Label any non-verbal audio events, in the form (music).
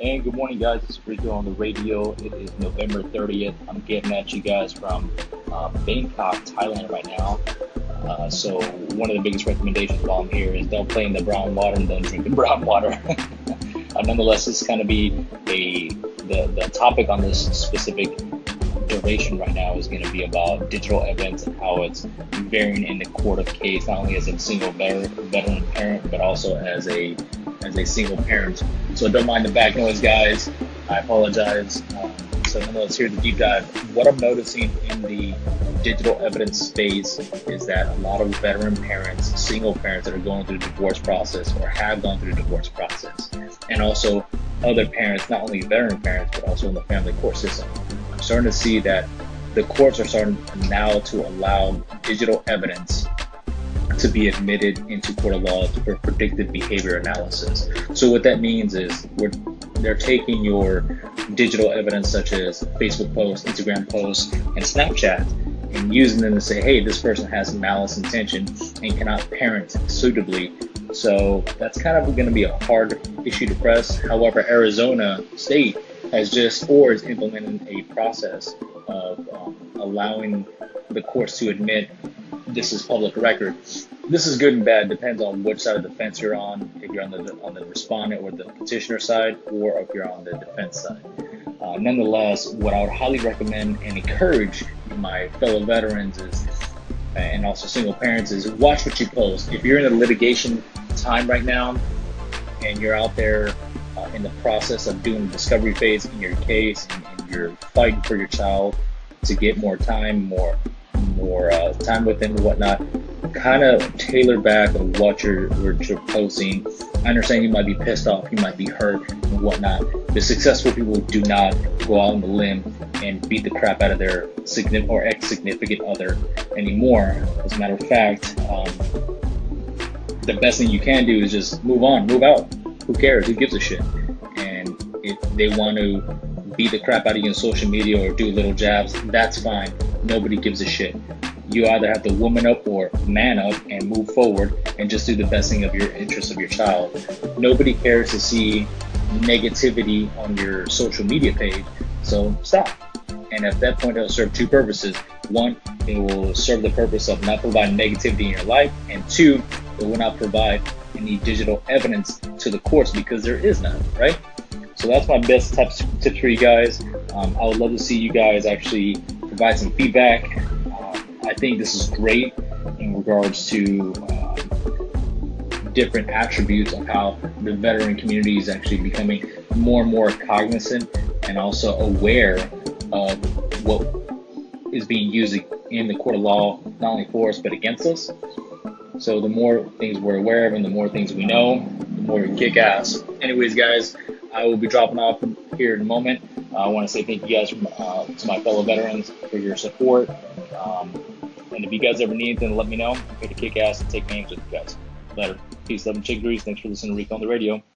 And good morning, guys. It's Rico on the radio. It is November 30th. I'm getting at you guys from uh, Bangkok, Thailand, right now. Uh, so, one of the biggest recommendations while I'm here is don't play in the brown water and don't drink the (laughs) brown water. uh, nonetheless, this is going to be a the, the topic on this specific duration right now is going to be about digital evidence and how it's varying in the court of case, not only as a single veteran parent, but also as a as a single parent. So don't mind the back noise, guys. I apologize. Um, so let's hear the deep dive. What I'm noticing in the digital evidence space is that a lot of veteran parents, single parents that are going through the divorce process or have gone through the divorce process, and also other parents, not only veteran parents, but also in the family court system. I'm starting to see that the courts are starting now to allow digital evidence to be admitted into court of law for predictive behavior analysis. So what that means is they're taking your digital evidence such as Facebook posts, Instagram posts, and Snapchat and using them to say, hey, this person has malice intention and cannot parent suitably. So that's kind of going to be a hard issue to press. However, Arizona State has just or is implementing a process of um, allowing the courts to admit this is public record. This is good and bad. Depends on which side of the fence you're on. If you're on the on the respondent or the petitioner side, or if you're on the defense side. Uh, nonetheless, what I would highly recommend and encourage my fellow veterans is, and also single parents, is watch what you post. If you're in a litigation time right now, and you're out there uh, in the process of doing the discovery phase in your case, and, and you're fighting for your child to get more time, more more uh, time with them and whatnot, kind of tailor back on what you're, what you're posting. I understand you might be pissed off, you might be hurt and whatnot. The successful people do not go out on the limb and beat the crap out of their significant or ex-significant other anymore. As a matter of fact, um, the best thing you can do is just move on, move out. Who cares? Who gives a shit? And if they want to beat the crap out of you on social media or do little jabs, that's fine. Nobody gives a shit. You either have to woman up or man up and move forward and just do the best thing of your interest of your child. Nobody cares to see negativity on your social media page, so stop. And at that point, it'll serve two purposes. One, it will serve the purpose of not providing negativity in your life, and two, it will not provide any digital evidence to the courts because there is none, right? So that's my best tips, tips for you guys. Um, I would love to see you guys actually provide some feedback. I think this is great in regards to uh, different attributes of how the veteran community is actually becoming more and more cognizant and also aware of what is being used in the court of law, not only for us, but against us. So the more things we're aware of and the more things we know, the more we kick ass. Anyways, guys, I will be dropping off here in a moment. Uh, I want to say thank you guys from, uh, to my fellow veterans for your support. Um, if you guys ever need anything, let me know. I'm here to kick ass and take names with you guys. Later. Peace, love, and chick grease. Thanks for listening to Rico on the radio.